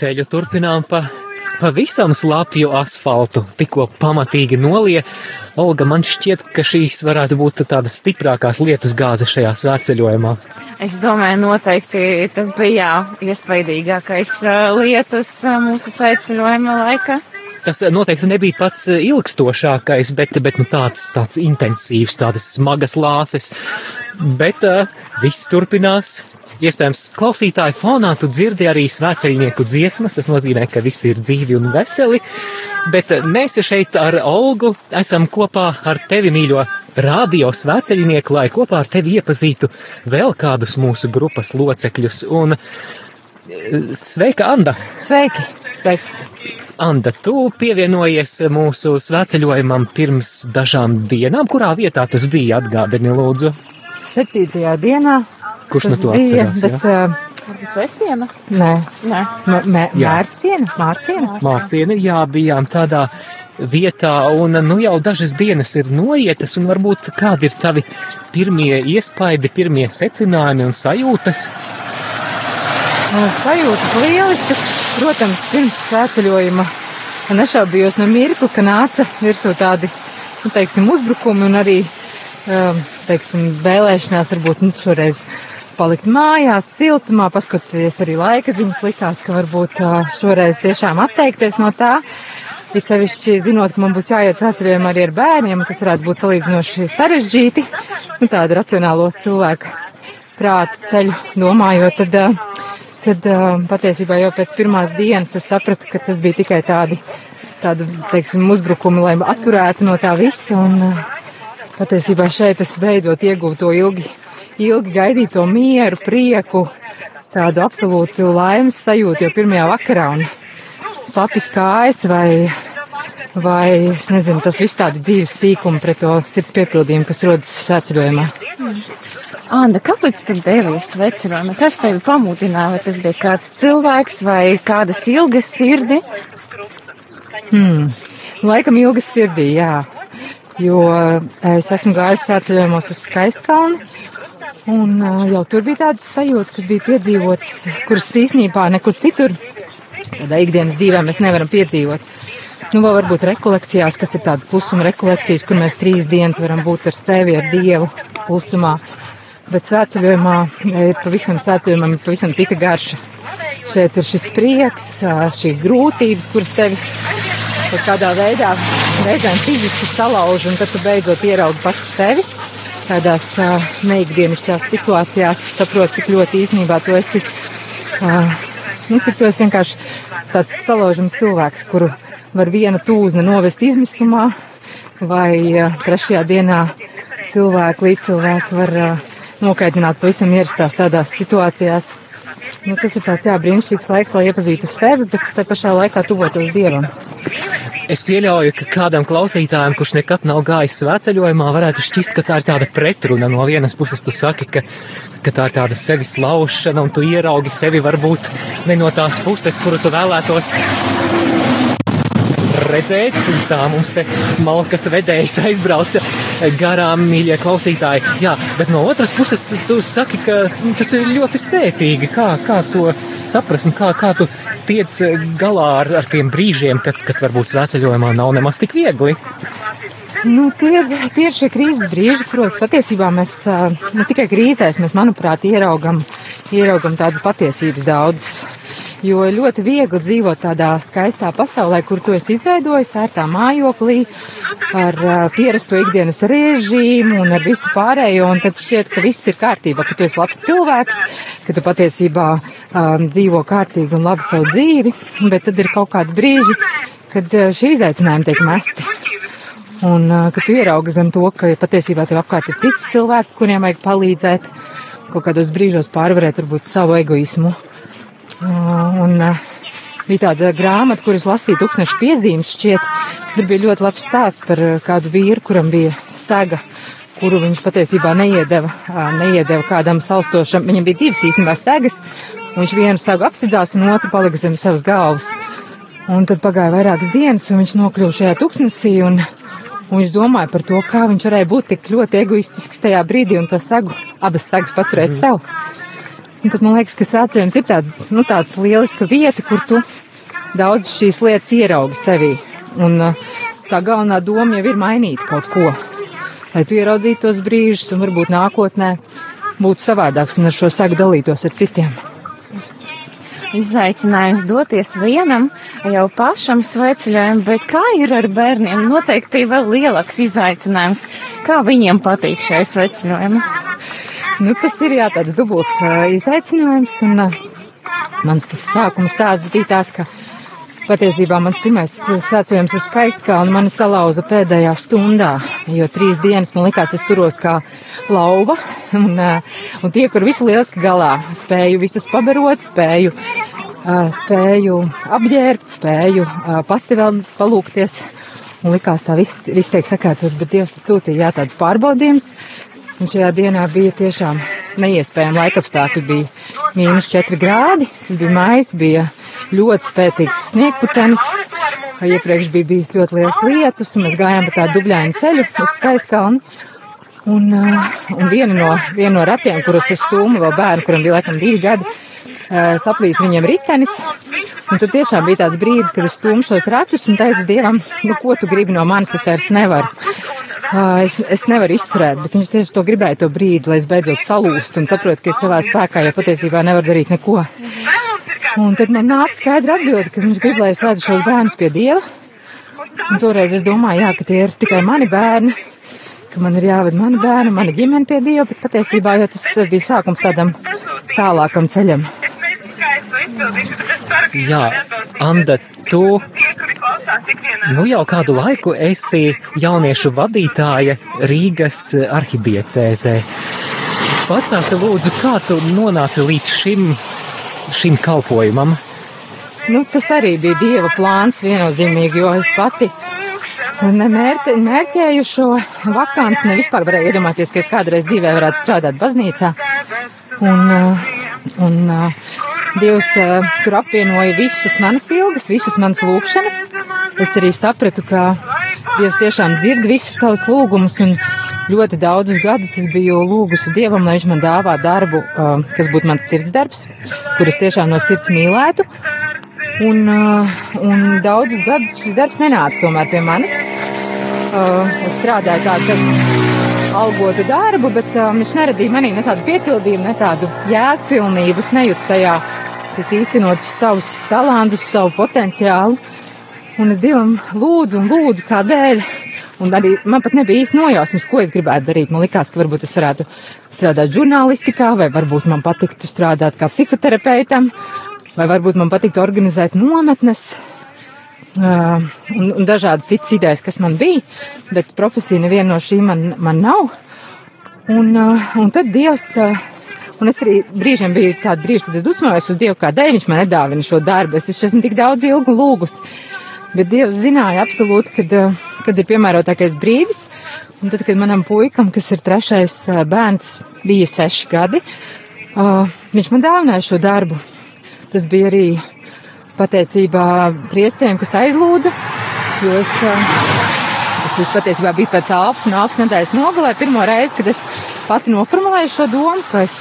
ceļu turpinām pa pavisam slapju asfaltu, tikko pamatīgi nolie. Olga, man šķiet, ka šīs varētu būt tādas stiprākās lietus gāzes šajā svētceļojumā. Es domāju, noteikti tas bija iespaidīgākais lietus mūsu svētceļojuma laikā. Tas noteikti nebija pats ilgstošākais, bet, bet nu, tāds, tāds intensīvs, tādas smagas lāses. Bet uh, viss turpinās, Iespējams, klausītāju fonā tu dzirdi arī svētceļnieku dziesmas, tas nozīmē, ka visi ir dzīvi un veseli, bet mēs šeit ar Olgu esam kopā ar tevi, mīļo radio svētceļnieku, lai kopā ar tevi iepazītu vēl kādus mūsu grupas locekļus. Un sveika, Anda! Sveiki! Sveiki! Anda, tu pievienojies mūsu svētceļojumam pirms dažām dienām, kurā vietā tas bija atgādini lūdzu? Septītajā dienā Kurš no to atcerās? Bet, uh, Sestiena? Nē. Nē. Mērciena? Mārciena? Mārciena, jā, bijām tādā vietā, un nu jau dažas dienas ir noietas, un varbūt kādi ir tavi pirmie iespaidi, pirmie secinājumi un sajūtas? Sajūtas lieliskas, protams, pirms svētceļojuma nešaubījos no mirkli, ka nāca virsū tādi, nu, teiksim, uzbrukumi un arī, teiksim, vēlēšanās varbūt, nu, šoreiz palikt mājās, siltumā, paskatoties arī laika ziņas, likās, ka varbūt šoreiz tiešām atteikties no tā. It sevišķi zinot, ka man būs jāiet sāceļojumā arī ar bērniem, tas varētu būt salīdzinoši sarežģīti, nu tādu racionālo cilvēku prātu ceļu domājot, tad, tad patiesībā jau pēc pirmās dienas es sapratu, ka tas bija tikai tādi, tādi, teiksim, uzbrukumi, lai atturētu no tā visa, un patiesībā šeit es beidzot iegūtu to ilgi ilgi gaidīto mieru, prieku, tādu absolūtu laimes sajūtu jau pirmajā vakarā un slapjas kājas vai, vai, es nezinu, tas viss tādi dzīves sīkumi pret to sirds piepildījumu, kas rodas svētceļojumā. Mm. Anda, kāpēc tu devies svecinājumā? Kas tevi pamudināja? Vai tas bija kāds cilvēks vai kādas ilgas sirdi? Hmm. Laikam ilgas sirdī, jā. Jo es esmu gājis svētceļojumos uz Skaistkalni Un jau tur bija tādas sajūtas, kas bija piedzīvotas, kuras īsnībā nekur citur, tādā ikdienas dzīvē mēs nevaram piedzīvot. Nu, vēl varbūt rekolekcijās, kas ir tādas klusuma rekolekcijas, kur mēs trīs dienas varam būt ar sevi, ar Dievu klusumā. Bet svētceļojumā ir pavisam svētceļojumam ir pavisam cita garša. Šeit ir šis prieks, šīs grūtības, kuras tevi kaut kādā veidā reizēm fiziski salauž, un tad tu beidzot ieraugi pats sevi tādās uh, neikdienišķās situācijās, tu saproti, cik ļoti īstenībā tu esi, uh, nu, cik tu esi vienkārši tāds salaužams cilvēks, kuru var viena tūzne novest izmisumā, vai uh, trešajā dienā cilvēki, līdz cilvēki var uh, nokaitināt pavisam ierastās tādās situācijās. Nu, tas ir tāds jā, brīnišķīgs laiks, lai iepazītu sevi, bet tā pašā laikā tuvotos Dievam. Es pieļauju, ka kādam klausītājam, kurš nekad nav gājis svētceļojumā, varētu šķist, ka tā ir tāda pretruna. No vienas puses, tu saki, ka, ka tā ir tāda sevis laušana, un tu ieraugi sevi varbūt ne no tās puses, kuru tu vēlētos redzēt. Tā mums te malkas vedējs aizbrauca garām, mīļie klausītāji. Jā, bet no otras puses tu saki, ka tas ir ļoti svētīgi. Kā, kā to saprast un kā, kā tu tiec galā ar, ar tiem brīžiem, kad, kad varbūt svētceļojumā nav nemaz tik viegli? Nu, tie, ir, tie ir šie krīzes brīži, kuros patiesībā mēs ne tikai krīzēs, mēs, manuprāt, ieraugam, ieraugam tādas patiesības daudzas. Jo ļoti viegli dzīvot tādā skaistā pasaulē, kur tu esi izveidojis ērtā mājoklī, ar pierasto ikdienas režīmu un ar visu pārējo, un tad šķiet, ka viss ir kārtībā, ka tu esi labs cilvēks, ka tu patiesībā um, dzīvo kārtīgi un labi savu dzīvi, bet tad ir kaut kādi brīži, kad šī izaicinājuma tiek mesti. Un ka tu ieraugi gan to, ka patiesībā tev apkārt ir citi cilvēki, kuriem vajag palīdzēt, kaut kādos brīžos pārvarēt varbūt savu egoismu Un uh, bija tāda grāmata, kuras lasīja tūkstoši piezīmes šķiet. Tur bija ļoti labs stāsts par kādu vīru, kuram bija saga, kuru viņš patiesībā neiedeva, neiedeva kādam salstošam. Viņam bija divas īstenībā segas, un viņš vienu sagu apsidzās un otru palika zem savas galvas. Un tad pagāja vairākas dienas, un viņš nokļuva šajā tūkstnesī, un, un viņš domāja par to, kā viņš varēja būt tik ļoti egoistisks tajā brīdī un to sagu, abas sagas paturēt mm. sev. Un tad man liekas, ka svētceļojums ir tāds, nu, tāds lieliska vieta, kur tu daudz šīs lietas ieraugi sevī. Un tā galvenā doma jau ir mainīt kaut ko, lai tu ieraudzītu tos brīžus un varbūt nākotnē būtu savādāks un ar šo saku dalītos ar citiem. Izaicinājums doties vienam jau pašam sveceļojumam, bet kā ir ar bērniem? Noteikti vēl lielāks izaicinājums. Kā viņiem patīk šai sveceļojumam? Nu, tas ir jā, tāds dubults izaicinājums, un mans tas sākuma stāsts bija tāds, ka patiesībā mans pirmais svētceļojums uz skaistkalnu mani salauza pēdējā stundā, jo trīs dienas man likās, es turos kā lauva, un, un tie, kur visu lieliski galā, spēju visus pabarot, spēju, spēju apģērbt, spēju pati vēl palūkties, un likās tā viss, viss tiek sakārtos, bet Dievs sūtīja jā, tāds pārbaudījums, Un šajā dienā bija tiešām neiespējami laikapstākļi. Bija mīnus 4 grādi, tas bija mājas, bija ļoti spēcīgs sniegputenis. Iepriekš bija bijis ļoti liels lietus, un mēs gājām pa tādu dubļainu ceļu uz skaistkalnu. Un, uh, un viena no, viena no ratiem, kurus es stūmu vēl bērnu, kuram bija laikam divi gadi, uh, saplīs viņam ritenis. Un tad tiešām bija tāds brīdis, kad es stūmu šos ratus un teicu Dievam, nu ko tu gribi no manis, es vairs nevaru. Es, es nevaru izturēt, bet viņš tieši to gribēja to brīdi, lai es beidzot salūstu un saprotu, ka es savā spēkā jau patiesībā nevaru darīt neko. Un tad man nāca skaidra atbilde, ka viņš grib, lai es vedu šos bērnus pie Dieva. Un toreiz es domāju, jā, ka tie ir tikai mani bērni, ka man ir jāved mani bērni, mana ģimene pie Dieva, bet patiesībā jau tas bija sākums tādam tālākam ceļam. Jā, Anda, tu nu jau kādu laiku esi jauniešu vadītāja Rīgas arhidiecēzē. Pastāsti lūdzu, kā tu nonāci līdz šim, šim kalpojumam? Nu, tas arī bija Dieva plāns viennozīmīgi, jo es pati nemērķē, mērķēju šo vakanci, ne vispār varēju iedomāties, ka es kādreiz dzīvē varētu strādāt baznīcā. Un, un Dievs tur apvienoja visas manas ilgas, visas manas lūgšanas. Es arī sapratu, ka Dievs tiešām dzird visus tavus lūgumus, un ļoti daudzus gadus es biju lūgusi Dievam, lai viņš man dāvā darbu, kas būtu mans sirds darbs, kurus tiešām no sirds mīlētu. Un, un daudzus gadus šis darbs nenāca tomēr pie manis. Es strādāju tādu algotu darbu, bet um, viņš neradīja manī ne tādu piepildījumu, ne tādu jēgpilnību. Es nejūtu tajā, kas īstenot savus talantus, savu potenciālu. Un es Dievam lūdzu un lūdzu, kādēļ. Un arī man pat nebija īsti nojausmas, ko es gribētu darīt. Man likās, ka varbūt es varētu strādāt žurnālistikā, vai varbūt man patiktu strādāt kā psihoterapeitam, vai varbūt man patiktu organizēt nometnes, Uh, un, un dažādas citas idejas, kas man bija, bet profesija neviena no šīm man, man nav. Un, uh, un tad Dievs, uh, un es arī brīžiem biju tādi brīži, kad es dusmojos uz Dievu, kādēļ viņš man nedāvina šo darbu. Es esmu tik daudz ilgu lūgus, bet Dievs zināja absolūti, kad, kad ir piemērotākais brīdis. Un tad, kad manam puikam, kas ir trešais bērns, bija seši gadi, viņš man dāvināja šo darbu. Tas bija arī pateicībā priestiem, kas aizlūdza, jo es, es, es patiesībā biju pēc āpes un āpes nedēļas nogalē pirmo reizi, kad es pati noformulēju šo domu, ka es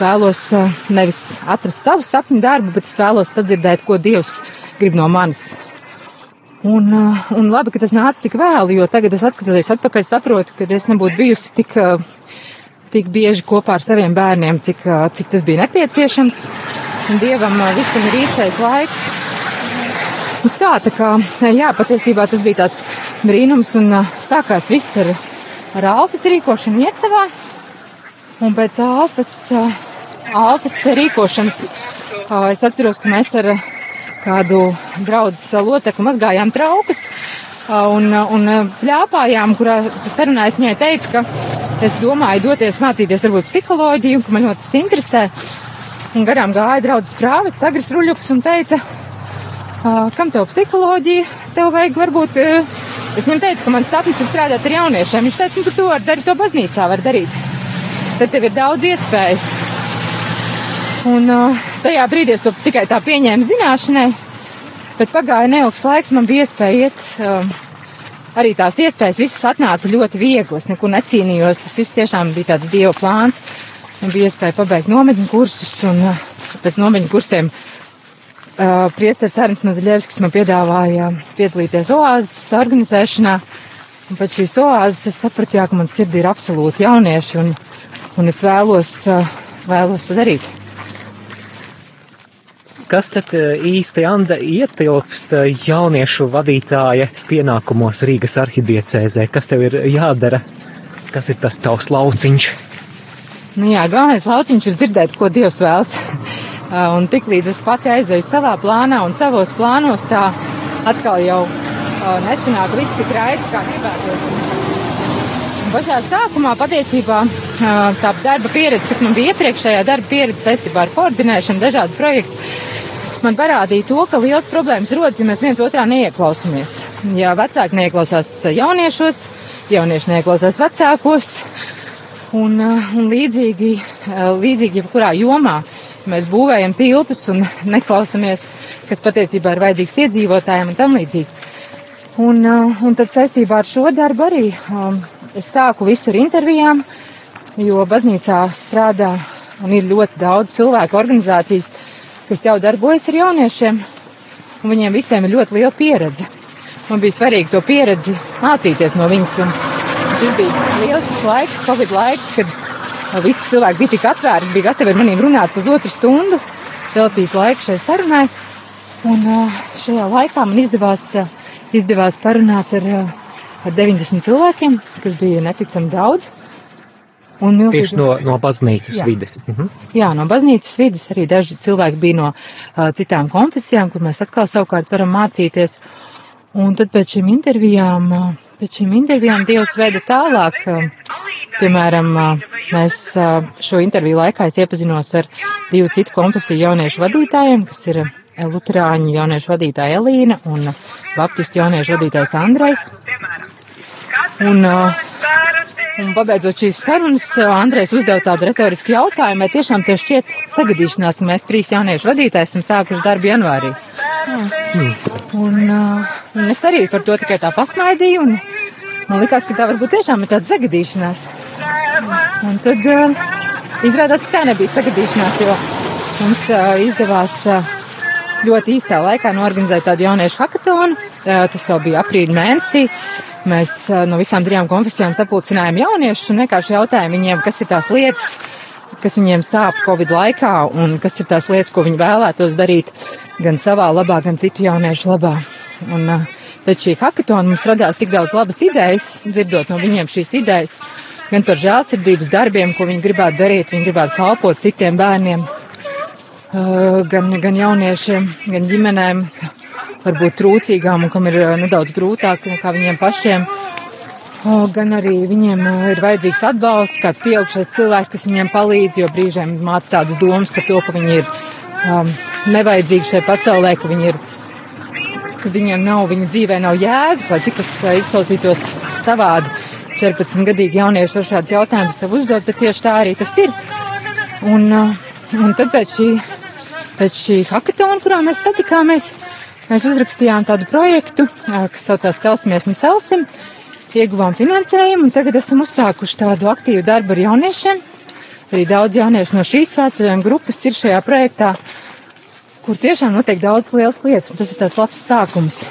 vēlos nevis atrast savu sapņu darbu, bet es vēlos sadzirdēt, ko Dievs grib no manis. Un, un labi, ka tas nāca tik vēlu, jo tagad es atskatoties atpakaļ saprotu, ka es nebūtu bijusi tik, tik bieži kopā ar saviem bērniem, cik, cik tas bija nepieciešams un dievam visam ir īstais laiks. Un tā, tā kā, jā, patiesībā tas bija tāds brīnums un sākās viss ar, ar alfas rīkošanu iecavā. Un pēc alfas, alfas rīkošanas es atceros, ka mēs ar kādu draudzes locekli mazgājām traukas un, un pļāpājām, kurā sarunā es viņai teicu, ka es domāju doties mācīties varbūt psiholoģiju, ka man ļoti tas interesē. Un garām gāja draudzes prāves, Sagris Ruļuks un teica, kam tev psiholoģija, tev vajag varbūt, es viņam teicu, ka mans sapnis ir strādāt ar jauniešiem. Viņš teica, nu, tu to var darīt, to baznīcā var darīt. Tad tev ir daudz iespējas. Un tajā brīdī es to tikai tā pieņēmu zināšanai, bet pagāja neilgs laiks, man bija iespēja iet. Arī tās iespējas visas atnāca ļoti viegli. Es neko necīnījos. Tas viss tiešām bija tāds dieva plāns. Man bija iespēja pabeigt nometņu kursus, un uh, pēc nometņu kursiem uh, priesteris Arnis Mazaļevskis man piedāvāja piedalīties oāzes organizēšanā. Un pēc šīs oāzes es sapratu, jā, ka man sirdī ir absolūti jaunieši, un, un es vēlos, uh, vēlos to darīt. Kas tad eh, īsti Anda ietilpst eh, jauniešu vadītāja pienākumos Rīgas arhidiecēzē? Kas tev ir jādara? Kas ir tas tavs lauciņš? Nu jā, galvenais lauciņš ir dzirdēt, ko Dievs vēlas. un tik līdz es pati aizēju savā plānā un savos plānos, tā atkal jau nesenāk viss tik raiti, kā gribētos. Pašā sākumā patiesībā tā darba pieredze, kas man bija iepriekšējā darba pieredze saistībā ar koordinēšanu, dažādu projektu, man parādīja to, ka liels problēmas rodas, ja mēs viens otrā neieklausāmies. Ja vecāki neieklausās jauniešos, jaunieši neieklausās vecākos, un, un līdzīgi, līdzīgi jebkurā jomā mēs būvējam tiltus un neklausāmies, kas patiesībā ir vajadzīgs iedzīvotājiem un tam līdzīgi. Un, un tad saistībā ar šo darbu arī um, es sāku visu ar intervijām, jo baznīcā strādā un ir ļoti daudz cilvēku organizācijas, kas jau darbojas ar jauniešiem, un viņiem visiem ir ļoti liela pieredze. Man bija svarīgi to pieredzi mācīties no viņas, un šis bija lielisks laiks, Covid laiks, kad visi cilvēki bija tik atvērti, bija gatavi ar maniem runāt pusotru stundu, veltīt laiku šai sarunai, un šajā laikā man izdevās, izdevās parunāt ar, ar 90 cilvēkiem, kas bija neticami daudz. Un milzīgi... Tieši no, no baznīcas jā. vides. Mhm. Jā, no baznīcas vides arī daži cilvēki bija no uh, citām konfesijām, kur mēs atkal savukārt varam mācīties. Un tad pēc šīm intervijām, uh, pēc šīm intervijām Dievs veda tālāk. Uh, piemēram, uh, mēs uh, šo interviju laikā es iepazinos ar divu citu konfesiju jauniešu vadītājiem, kas ir Luterāņu jauniešu vadītāja Elīna un Baptistu jauniešu vadītājs Andrais. Un, uh, Un pabeidzot šīs sarunas, Andrēs uzdeva tādu retorisku jautājumu, vai tiešām tev šķiet sagadīšanās, ka mēs trīs jauniešu vadītāji esam sākuši darbu janvārī. Mm. Un, uh, un es arī par to tikai tā pasmaidīju, un man likās, ka tā varbūt tiešām ir tāda sagadīšanās. Un tad uh, izrādās, ka tā nebija sagadīšanās, jo mums izdevās ļoti īsā laikā norganizēt tādu jauniešu hakatonu. Tas jau bija aprīļa mēnesī. Mēs no visām trijām konfesijām sapulcinājām jauniešus un vienkārši jautājām viņiem, kas ir tās lietas, kas viņiem sāp Covid laikā un kas ir tās lietas, ko viņi vēlētos darīt gan savā labā, gan citu jauniešu labā. Un pēc šī hackathona mums radās tik daudz labas idejas, dzirdot no viņiem šīs idejas, gan par žēlsirdības darbiem, ko viņi gribētu darīt, viņi gribētu kalpot citiem bērniem, gan, gan jauniešiem, gan ģimenēm, varbūt trūcīgām un kam ir eh, nedaudz grūtāk nekā viņiem pašiem. Gan arī viņiem eh, ir vajadzīgs atbalsts, kāds pieaugšais cilvēks, kas viņiem palīdz, jo brīžiem māca tādas domas par to, ka viņi ir um, nevajadzīgi šai pasaulē, ka viņi ir, ka viņiem nav, viņu dzīvē nav jēgas, lai cik tas eh, izklausītos savādi. 14-gadīgi jaunieši var šādus jautājumus sev uzdot, bet tieši tā arī tas ir. Un, un tad pēc šī, pēc šī hackathona, kurā mēs satikāmies, Mēs uzrakstījām tādu projektu, kas saucās Celsimies un Celsim, ieguvām finansējumu, un tagad esam uzsākuši tādu aktīvu darbu ar jauniešiem. Arī daudz jauniešu no šīs svētceļojuma grupas ir šajā projektā, kur tiešām notiek daudz lielas lietas, un tas ir tāds labs sākums.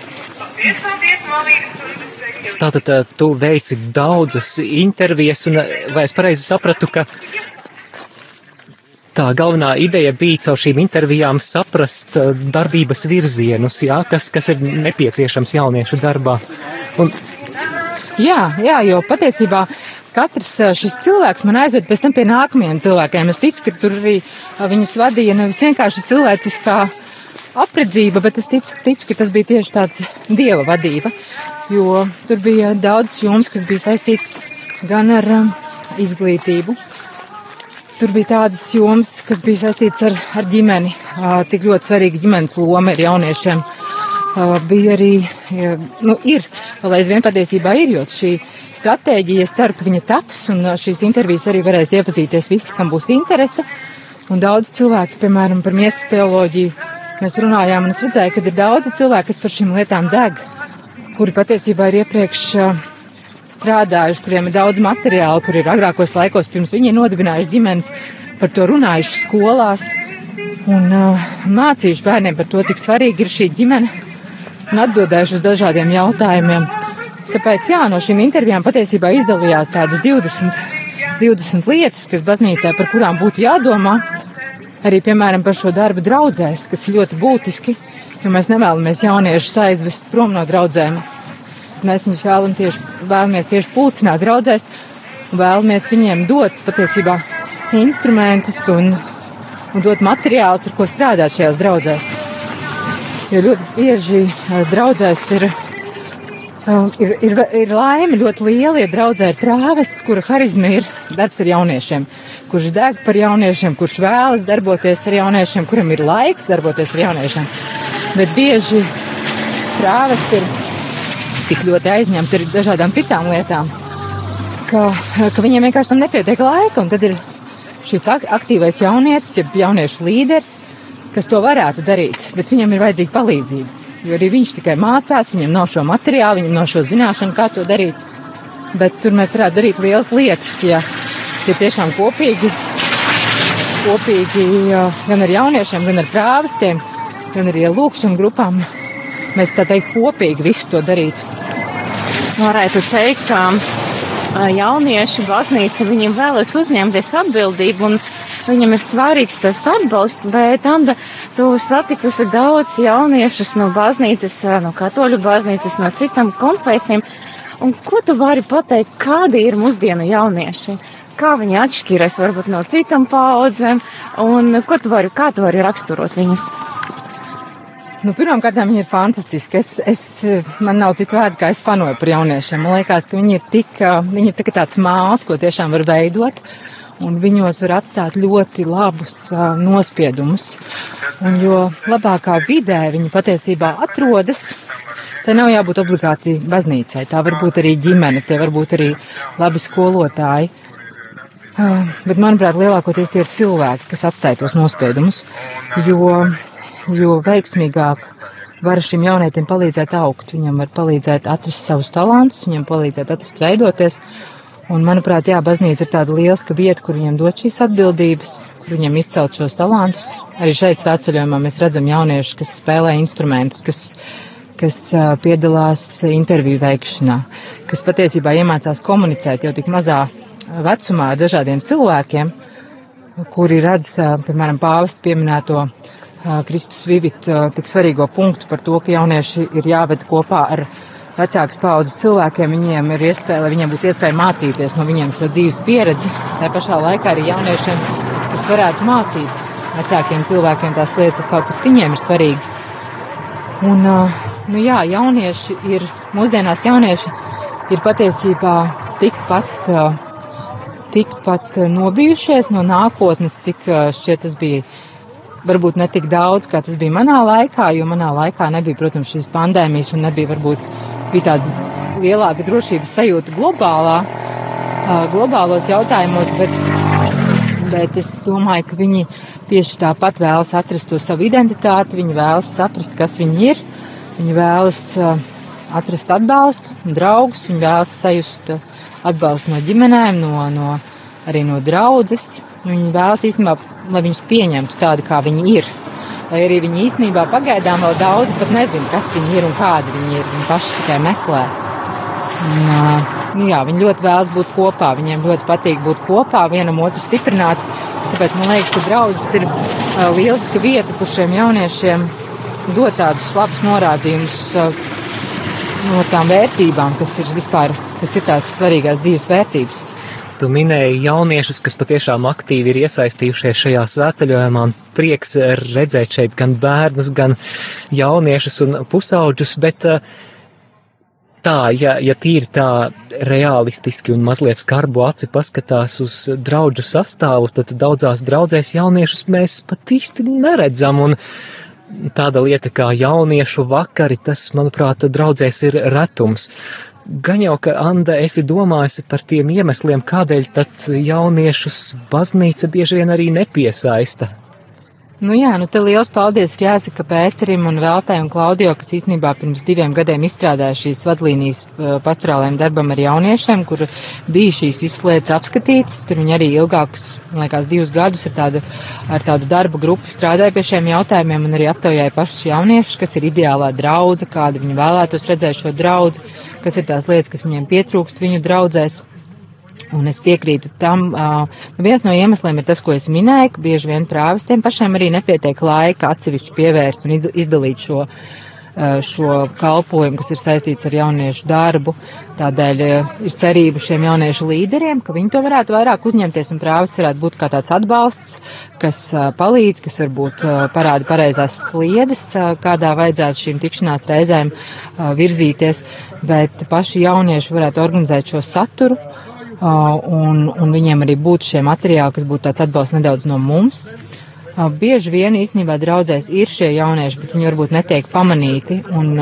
Tātad tu veici daudzas intervijas, un vai es pareizi sapratu, ka tā galvenā ideja bija caur šīm intervijām saprast uh, darbības virzienus, jā, kas, kas ir nepieciešams jauniešu darbā. Un... Jā, jā, jo patiesībā katrs uh, šis cilvēks man aizved pēc tam pie nākamajiem cilvēkiem. Es ticu, ka tur arī uh, viņus vadīja nevis vienkārši cilvēciskā apredzība, bet es ticu, ticu, ka tas bija tieši tāds dieva vadība, jo tur bija daudz joms, kas bija saistīts gan ar um, izglītību, Tur bija tādas jomas, kas bija saistītas ar, ar ģimeni, cik ļoti svarīga ģimenes loma ir jauniešiem. Bija arī, nu, ir, vēl aizvien patiesībā ir, jo šī stratēģija, es ceru, ka viņa taps, un šīs intervijas arī varēs iepazīties visi, kam būs interese. Un daudz cilvēki, piemēram, par miesas teoloģiju, mēs runājām, un es redzēju, ka ir daudz cilvēku, kas par šīm lietām deg, kuri patiesībā ir iepriekš uh, strādājuši, kuriem ir daudz materiālu, kur ir agrākos laikos, pirms viņi ir nodibinājuši ģimenes, par to runājuši skolās un uh, mācījuši bērniem par to, cik svarīgi ir šī ģimene un atbildējuši uz dažādiem jautājumiem. Tāpēc, jā, no šīm intervijām patiesībā izdalījās tādas 20, 20 lietas, kas baznīcā par kurām būtu jādomā. Arī, piemēram, par šo darbu draudzēs, kas ir ļoti būtiski, jo mēs nevēlamies jauniešus aizvest prom no draudzēm. Mēs viņus vēlam tieši, vēlamies tieši pulcināt draudzēs vēlamies viņiem dot patiesībā instrumentus un, un dot materiālus, ar ko strādāt šajās draudzēs. Jo ļoti bieži draudzēs ir, ir, ir, ir laime ļoti liela, ja draudzē ir prāvests, kura harizma ir darbs ar jauniešiem, kurš deg par jauniešiem, kurš vēlas darboties ar jauniešiem, kuram ir laiks darboties ar jauniešiem. Bet bieži prāvesti ir tik ļoti aizņemti ar dažādām citām lietām, ka, ka viņiem vienkārši tam nepietiek laika. Un tad ir šis aktīvais jaunietis, ja jauniešu līderis, kas to varētu darīt, bet viņam ir vajadzīga palīdzība. Jo arī viņš tikai mācās, viņam nav šo materiālu, viņam nav šo zināšanu, kā to darīt. Bet tur mēs varētu darīt lielas lietas, ja, ja tiešām kopīgi, kopīgi gan ar jauniešiem, gan ar prāvestiem, gan arī ar lūkšanu grupām mēs tā teikt kopīgi visu to darītu. Varētu teikt, ka jaunieši baznīca viņiem vēlas uzņemties atbildību un viņam ir svarīgs tas atbalsts, bet Anda, tu satikusi daudz jauniešus no baznīcas, no katoļu baznīcas, no citām konfesijām. Un ko tu vari pateikt, kādi ir mūsdienu jaunieši? Kā viņi atšķiras varbūt no citām paudzēm, un ko tu vari, kā tu vari raksturot viņus? Nu, Pirmkārt, viņi ir fantastiski. Es, es, man nav citu vārdu, kā es fanoju par jauniešiem. Man liekas, ka viņi ir tik, viņi ir tā tāds māls, ko tiešām var veidot. Un viņos var atstāt ļoti labus uh, nospiedumus. Un jo labākā vidē viņi patiesībā atrodas, te nav jābūt obligāti baznīcai. Tā var būt arī ģimene, tie var būt arī labi skolotāji. Uh, bet, manuprāt, lielākoties tie ir cilvēki, kas atstāja tos nospiedumus. Jo jo veiksmīgāk var šim jaunietim palīdzēt augt. Viņam var palīdzēt atrast savus talantus, viņam palīdzēt atrast veidoties. Un, manuprāt, jā, baznīca ir tāda lieliska vieta, kur viņiem dot šīs atbildības, kur viņiem izcelt šos talantus. Arī šeit svētceļojumā mēs redzam jauniešus, kas spēlē instrumentus, kas, kas piedalās interviju veikšanā, kas patiesībā iemācās komunicēt jau tik mazā vecumā ar dažādiem cilvēkiem, kuri redz, piemēram, pāvestu pieminēto Kristus Vivit tik svarīgo punktu par to, ka jaunieši ir jāved kopā ar vecākas paudzes cilvēkiem. Viņiem ir iespēja, lai viņiem būtu iespēja mācīties no viņiem šo dzīves pieredzi. Tā pašā laikā arī jauniešiem, kas varētu mācīt vecākiem cilvēkiem tās lietas, kaut kas viņiem ir svarīgs. Un, nu jā, jaunieši ir, mūsdienās jaunieši ir patiesībā tikpat, tikpat nobijušies no nākotnes, cik šķiet tas bija varbūt ne tik daudz, kā tas bija manā laikā, jo manā laikā nebija, protams, šīs pandēmijas un nebija varbūt bija tāda lielāka drošības sajūta globālā, globālos jautājumos, bet, bet es domāju, ka viņi tieši tāpat vēlas atrast to savu identitāti, viņi vēlas saprast, kas viņi ir, viņi vēlas atrast atbalstu, draugus, viņi vēlas sajust atbalstu no ģimenēm, no, no, arī no draudzes. Viņi vēlas īstenībā lai viņus pieņemtu tādi, kā viņi ir. Lai arī viņi īstenībā pagaidām vēl daudz pat nezina, kas viņi ir un kādi viņi ir. Viņi paši tikai meklē. Un, nu jā, viņi ļoti vēlas būt kopā, viņiem ļoti patīk būt kopā, vienam otru stiprināt. Tāpēc man liekas, ka draudzes ir lieliska vieta, kur šiem jauniešiem dot tādus labus norādījumus no tām vērtībām, kas ir vispār, kas ir tās svarīgās dzīves vērtības. Tu minēji jauniešus, kas patiešām aktīvi ir iesaistījušies šajā svētceļojumā, prieks redzēt šeit gan bērnus, gan jauniešus un pusauģus, bet eh, tā, ja, ja tīri tā realistiski un mazliet skarbu aci paskatās uz draudžu sastāvu, tad daudzās draudzēs jauniešus mēs pat īsti neredzam, un tāda lieta kā jauniešu vakari, tas, manuprāt, draudzēs ir retums. Gan jau, ka Anda esi domājusi par tiem iemesliem, kādēļ tad jauniešus baznīca bieži vien arī nepiesaista. Nu jā, nu te liels paldies ir jāsaka Pēterim un Veltai un Klaudio, kas īstenībā pirms diviem gadiem izstrādāja šīs vadlīnijas pastorālajiem darbam ar jauniešiem, kur bija šīs visas lietas apskatītas. Tur viņi arī ilgākus, man liekas, divus gadus ar tādu, ar tādu darbu grupu strādāja pie šiem jautājumiem un arī aptaujāja pašus jauniešus, kas ir ideālā draudze, kāda viņi vēlētos redzēt šo draudzi, kas ir tās lietas, kas viņiem pietrūkst viņu draudzēs. Un es piekrītu tam, uh, viens no iemesliem ir tas, ko es minēju, ka bieži vien prāvestiem pašiem arī nepietiek laika atsevišķi pievērst un izdalīt šo, uh, šo kalpojumu, kas ir saistīts ar jauniešu darbu. Tādēļ uh, ir cerība šiem jauniešu līderiem, ka viņi to varētu vairāk uzņemties un prāvis varētu būt kā tāds atbalsts, kas uh, palīdz, kas varbūt uh, parāda pareizās sliedes, uh, kādā vajadzētu šīm tikšanās reizēm virzīties, bet paši jaunieši varētu organizēt šo saturu un, un viņiem arī būtu šie materiāli, kas būtu tāds atbalsts nedaudz no mums. Bieži vien īstenībā draudzēs ir šie jaunieši, bet viņi varbūt netiek pamanīti, un,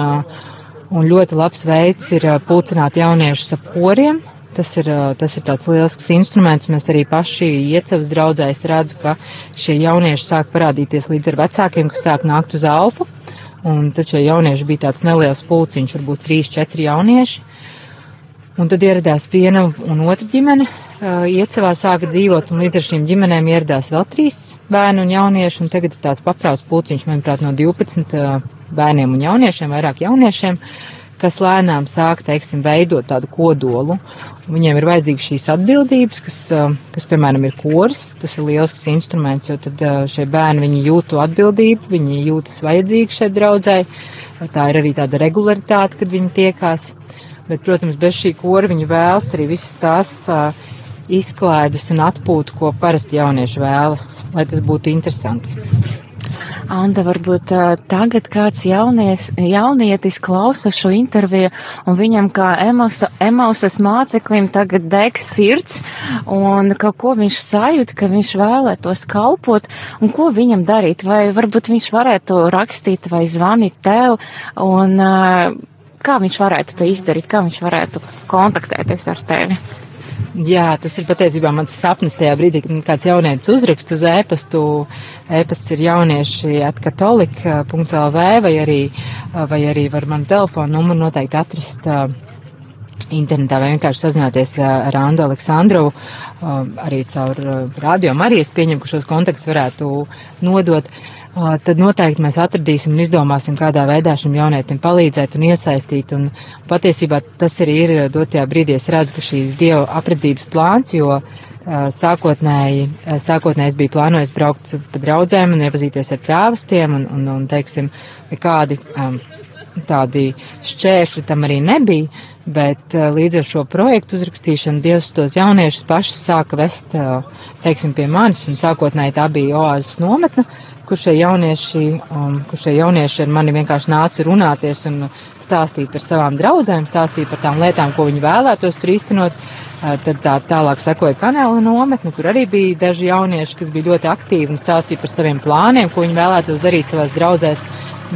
un ļoti labs veids ir pulcināt jauniešus ap koriem. Tas ir, tas ir tāds lielisks instruments. Mēs arī paši iecavas draudzēs redzu, ka šie jaunieši sāk parādīties līdz ar vecākiem, kas sāk nākt uz alfu. Un tad šie jaunieši bija tāds neliels pulciņš, varbūt trīs, četri jaunieši. Un tad ieradās viena un otra ģimene, uh, iecavā sāka dzīvot, un līdz ar šīm ģimenēm ieradās vēl trīs bērni un jaunieši, un tagad ir tāds paprāts pulciņš, manuprāt, no 12 uh, bērniem un jauniešiem, vairāk jauniešiem, kas lēnām sāk, teiksim, veidot tādu kodolu. Viņiem ir vajadzīgas šīs atbildības, kas, uh, kas, piemēram, ir kors, tas ir lielisks instruments, jo tad šie bērni, viņi jūt to atbildību, viņi jūtas vajadzīgi šeit draudzēji, tā ir arī tāda regularitāte, kad viņi tiekās. Bet, protams, bez šī kora viņi vēlas arī visas tās uh, izklaides un atpūtu, ko parasti jaunieši vēlas, lai tas būtu interesanti. Anda, varbūt uh, tagad kāds jaunies, jaunietis klausa šo interviju un viņam kā emausa, emausas māceklim tagad deg sirds un kaut ko viņš sajūt, ka viņš vēlētos kalpot un ko viņam darīt. Vai varbūt viņš varētu rakstīt vai zvanīt tev un uh, kā viņš varētu to izdarīt, kā viņš varētu kontaktēties ar tevi? Jā, tas ir patiesībā mans sapnis tajā brīdī, kad kāds jaunietis uzrakst uz ēpastu. Ēpasts ir jaunieši atkatolika.lv vai arī, vai arī var man telefonu numuru noteikti atrast internetā vai vienkārši sazināties ar Andu Aleksandrovu, arī caur radio Marijas pieņem, ka šos kontaktus varētu nodot. Uh, tad noteikti mēs atradīsim un izdomāsim, kādā veidā šim jaunietim palīdzēt un iesaistīt. Un patiesībā tas arī ir dotajā brīdī. Es redzu, ka šīs dieva apredzības plāns, jo sākotnēji, sākotnēji es biju plānojis braukt pa draudzēm un iepazīties ar prāvastiem un, un, un teiksim, kādi um, tādi šķēršļi tam arī nebija, bet līdz ar šo projektu uzrakstīšanu Dievs tos jauniešus pašus sāka vest, teiksim, pie manis, un sākotnēji tā bija oāzes nometne, kur šie jaunieši, um, kur šie jaunieši ar mani vienkārši nāca runāties un stāstīt par savām draudzēm, stāstīt par tām lietām, ko viņi vēlētos tur īstenot. Uh, tad tā tālāk sekoja kanāla nometne, kur arī bija daži jaunieši, kas bija ļoti aktīvi un stāstīja par saviem plāniem, ko viņi vēlētos darīt savās draudzēs.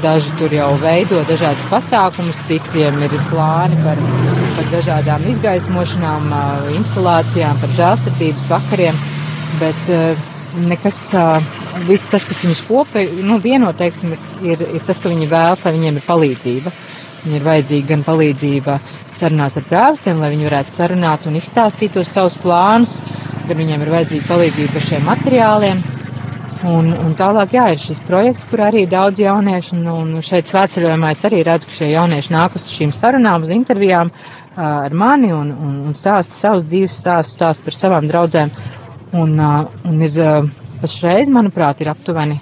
Daži tur jau veido dažādus pasākumus, citiem ir plāni par, par dažādām izgaismošanām, uh, instalācijām, par žēlsirdības vakariem. Bet uh, nekas, viss tas, kas viņus kopē, nu, vieno, teiksim, ir, ir tas, ka viņi vēlas, lai viņiem ir palīdzība. Viņiem ir vajadzīga gan palīdzība sarunās ar prāvstiem, lai viņi varētu sarunāt un izstāstīt tos savus plānus, gan viņiem ir vajadzīga palīdzība ar šiem materiāliem. Un, un tālāk, jā, ir šis projekts, kur arī daudz jauniešu, un, un šeit svētceļojumā es arī redzu, ka šie jaunieši nāk uz šīm sarunām, uz intervijām ar mani un, un, un stāsta savus dzīves stāstus, stāsta par savām draudzēm. Un, un ir pašreiz, manuprāt, ir aptuveni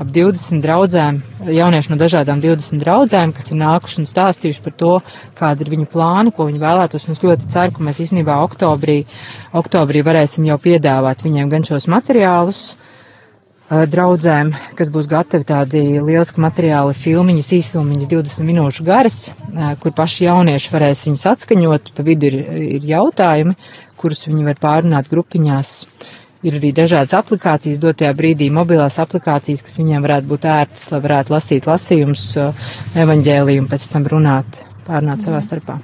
ap 20 draudzēm, jaunieši no dažādām 20 draudzēm, kas ir nākuši un stāstījuši par to, kāda ir viņu plāni, ko viņi vēlētos. Un es ļoti ceru, ka mēs īstenībā oktobrī, oktobrī varēsim jau piedāvāt viņiem gan šos materiālus, draudzēm, kas būs gatavi tādi lieliski materiāli, filmiņas, īsfilmiņas 20 minūšu garas, kur paši jaunieši varēs viņas atskaņot, pa vidu ir, ir jautājumi, kurus viņi var pārunāt grupiņās. Ir arī dažādas aplikācijas, dotajā brīdī mobilās aplikācijas, kas viņiem varētu būt ērtas, lai varētu lasīt lasījumus, evaņģēlījumu, pēc tam runāt, pārunāt savā starpā.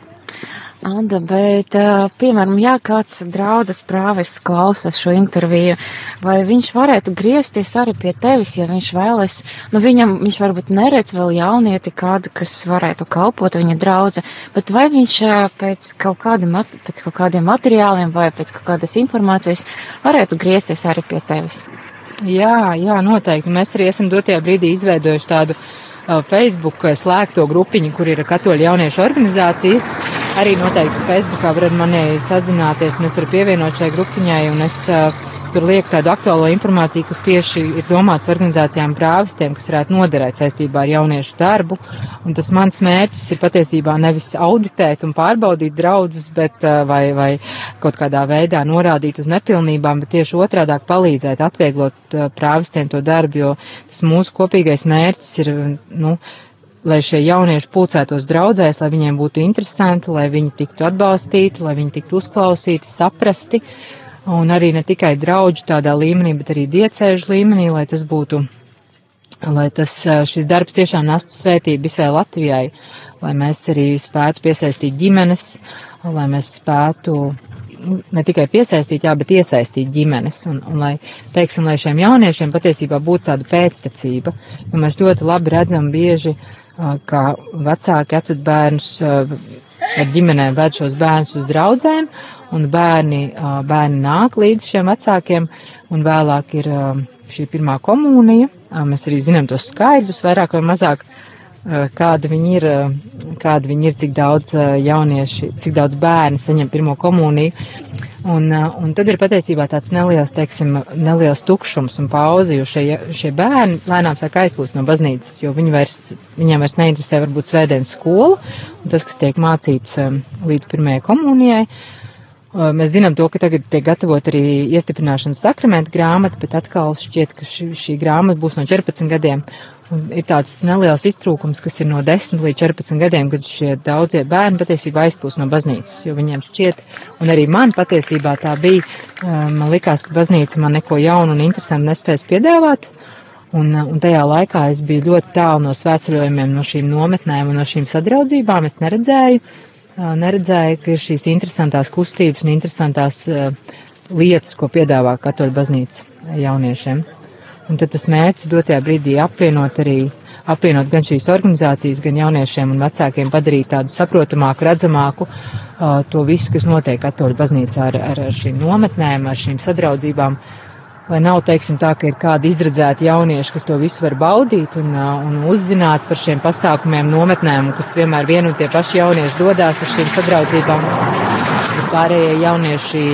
Anda, bet, piemēram, ja kāds draudzes prāvis klausas šo interviju, vai viņš varētu griezties arī pie tevis, ja viņš vēlas, nu viņam, viņš varbūt neredz vēl jaunieti kādu, kas varētu kalpot viņa draudze, bet vai viņš pēc kaut, kādi, pēc kaut kādiem materiāliem vai pēc kaut kādas informācijas varētu griezties arī pie tevis? Jā, jā, noteikti. Mēs arī esam dotajā brīdī izveidojuši tādu uh, Facebook slēgto grupiņu, kur ir katoļu jauniešu organizācijas. Arī noteikti Facebookā var ar mani sazināties, un es varu pievienot šai grupiņai, un es uh, Tur liek tādu aktuālo informāciju, kas tieši ir domāts organizācijām prāvistiem, kas varētu noderēt saistībā ar jauniešu darbu. Un tas mans mērķis ir patiesībā nevis auditēt un pārbaudīt draudzes, bet vai, vai kaut kādā veidā norādīt uz nepilnībām, bet tieši otrādāk palīdzēt, atvieglot prāvistiem to darbu, jo tas mūsu kopīgais mērķis ir, nu, lai šie jaunieši pulcētos draudzēs, lai viņiem būtu interesanti, lai viņi tiktu atbalstīti, lai viņi tiktu uzklausīti, saprasti. Un arī ne tikai draudžu tādā līmenī, bet arī diecēžu līmenī, lai tas būtu, lai tas, šis darbs tiešām nestu svētību visai Latvijai, lai mēs arī spētu piesaistīt ģimenes, lai mēs spētu ne tikai piesaistīt, jā, bet iesaistīt ģimenes, un, un lai, teiksim, lai šiem jauniešiem patiesībā būtu tāda pēctecība, jo mēs ļoti labi redzam bieži, kā vecāki atved bērnus ar ģimenēm ved šos bērnus uz draudzēm, un bērni, bērni nāk līdz šiem vecākiem, un vēlāk ir šī pirmā komunija. Mēs arī zinām tos skaidrus, vairāk vai mazāk, kāda viņi ir, kāda viņi ir, cik daudz jaunieši, cik daudz bērni saņem pirmo komuniju. Un, un tad ir patiesībā tāds neliels, teiksim, neliels tukšums un pauze, jo šie, šie bērni lēnām sāk aizplūst no baznīcas, jo viņi vairs, viņiem vairs neinteresē varbūt svētdienas skola un tas, kas tiek mācīts līdz pirmajai komunijai. Mēs zinām to, ka tagad tiek gatavot arī iestiprināšanas sakramenta grāmata, bet atkal šķiet, ka šī, šī grāmata būs no 14 gadiem. Ir tāds neliels iztrūkums, kas ir no 10 līdz 14 gadiem, kad šie daudzie bērni patiesībā aizpūs no baznīcas, jo viņiem šķiet, un arī man patiesībā tā bija, man likās, ka baznīca man neko jaunu un interesantu nespēs piedāvāt. Un, un tajā laikā es biju ļoti tālu no svētceļojumiem, no šīm nometnēm un no šīm sadraudzībām. Es neredzēju, neredzēju, ka ir šīs interesantās kustības un interesantās lietas, ko piedāvā katoļu baznīca jauniešiem. Un tad tas mērķis dotajā brīdī apvienot arī, apvienot gan šīs organizācijas, gan jauniešiem un vecākiem padarīt tādu saprotamāku, redzamāku uh, to visu, kas notiek katoļu baznīcā ar, ar, ar šīm nometnēm, ar šīm sadraudzībām. Lai nav, teiksim, tā, ka ir kādi izredzēti jaunieši, kas to visu var baudīt un, un uzzināt par šiem pasākumiem, nometnēm, kas vienmēr vien un tie paši jaunieši dodās uz šīm sadraudzībām. Pārējie jaunieši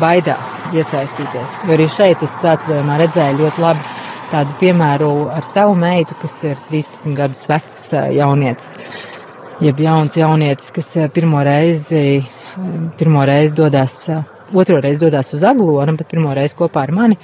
baidās iesaistīties. Jo arī šeit es svētceļojumā redzēju ļoti labi tādu piemēru ar savu meitu, kas ir 13 gadus vecs jaunietis. Jeb jauns jaunietis, kas pirmo reizi, pirmo reizi dodas, otro reizi dodas uz Aglonu, bet pirmo reizi kopā ar mani.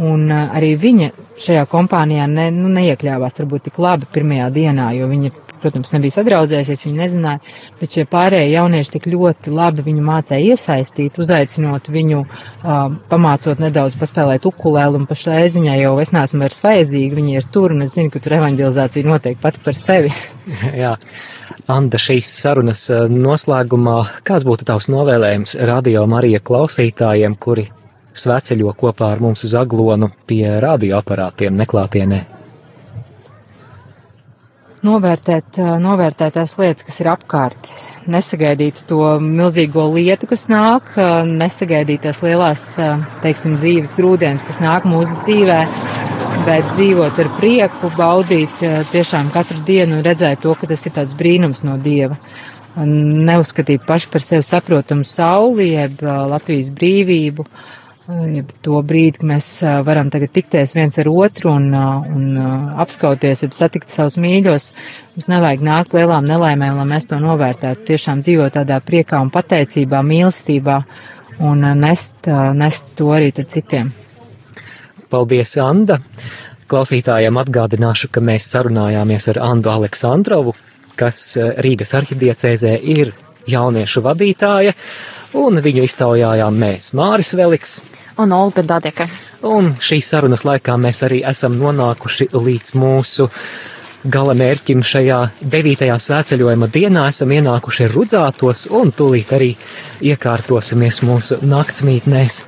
Un arī viņa šajā kompānijā ne, nu, neiekļāvās varbūt tik labi pirmajā dienā, jo viņa protams, nebija sadraudzējusies, viņi nezināja, bet šie pārējie jaunieši tik ļoti labi viņu mācīja iesaistīt, uzaicinot viņu, uh, pamācot nedaudz paspēlēt ukulēlu, un pašreiz viņai jau es neesmu vairs vajadzīga, viņi ir tur, un es zinu, ka tur evanģelizācija notiek pati par sevi. Jā. Anda, šīs sarunas noslēgumā, kāds būtu tavs novēlējums radio Marija klausītājiem, kuri sveceļo kopā ar mums uz aglonu pie radioaparātiem neklātienē? Novērtēt, novērtēt tās lietas, kas ir apkārt. Nesagaidīt to milzīgo lietu, kas nāk, nesagaidīt tās lielās, teiksim, dzīves grūdienas, kas nāk mūsu dzīvē, bet dzīvot ar prieku, baudīt tiešām katru dienu un redzēt to, ka tas ir tāds brīnums no Dieva. Neuzskatīt paši par sevi saprotamu sauli, jeb Latvijas brīvību, uh, to brīdi, kad mēs varam tagad tikties viens ar otru un, un apskauties, ja satikt savus mīļos, mums nevajag nākt lielām nelaimēm, lai mēs to novērtētu. Tiešām dzīvot tādā priekā un pateicībā, mīlestībā un nest, nest to arī citiem. Paldies, Anda! Klausītājiem atgādināšu, ka mēs sarunājāmies ar Andu Aleksandrovu, kas Rīgas arhidiecēzē ir jauniešu vadītāja, un viņu iztaujājām mēs Māris Veliks, un Olga Dadeka. Un šīs sarunas laikā mēs arī esam nonākuši līdz mūsu gala mērķim šajā devītajā svētceļojuma dienā esam ienākuši rudzātos un tūlīt arī iekārtosimies mūsu naktsmītnēs.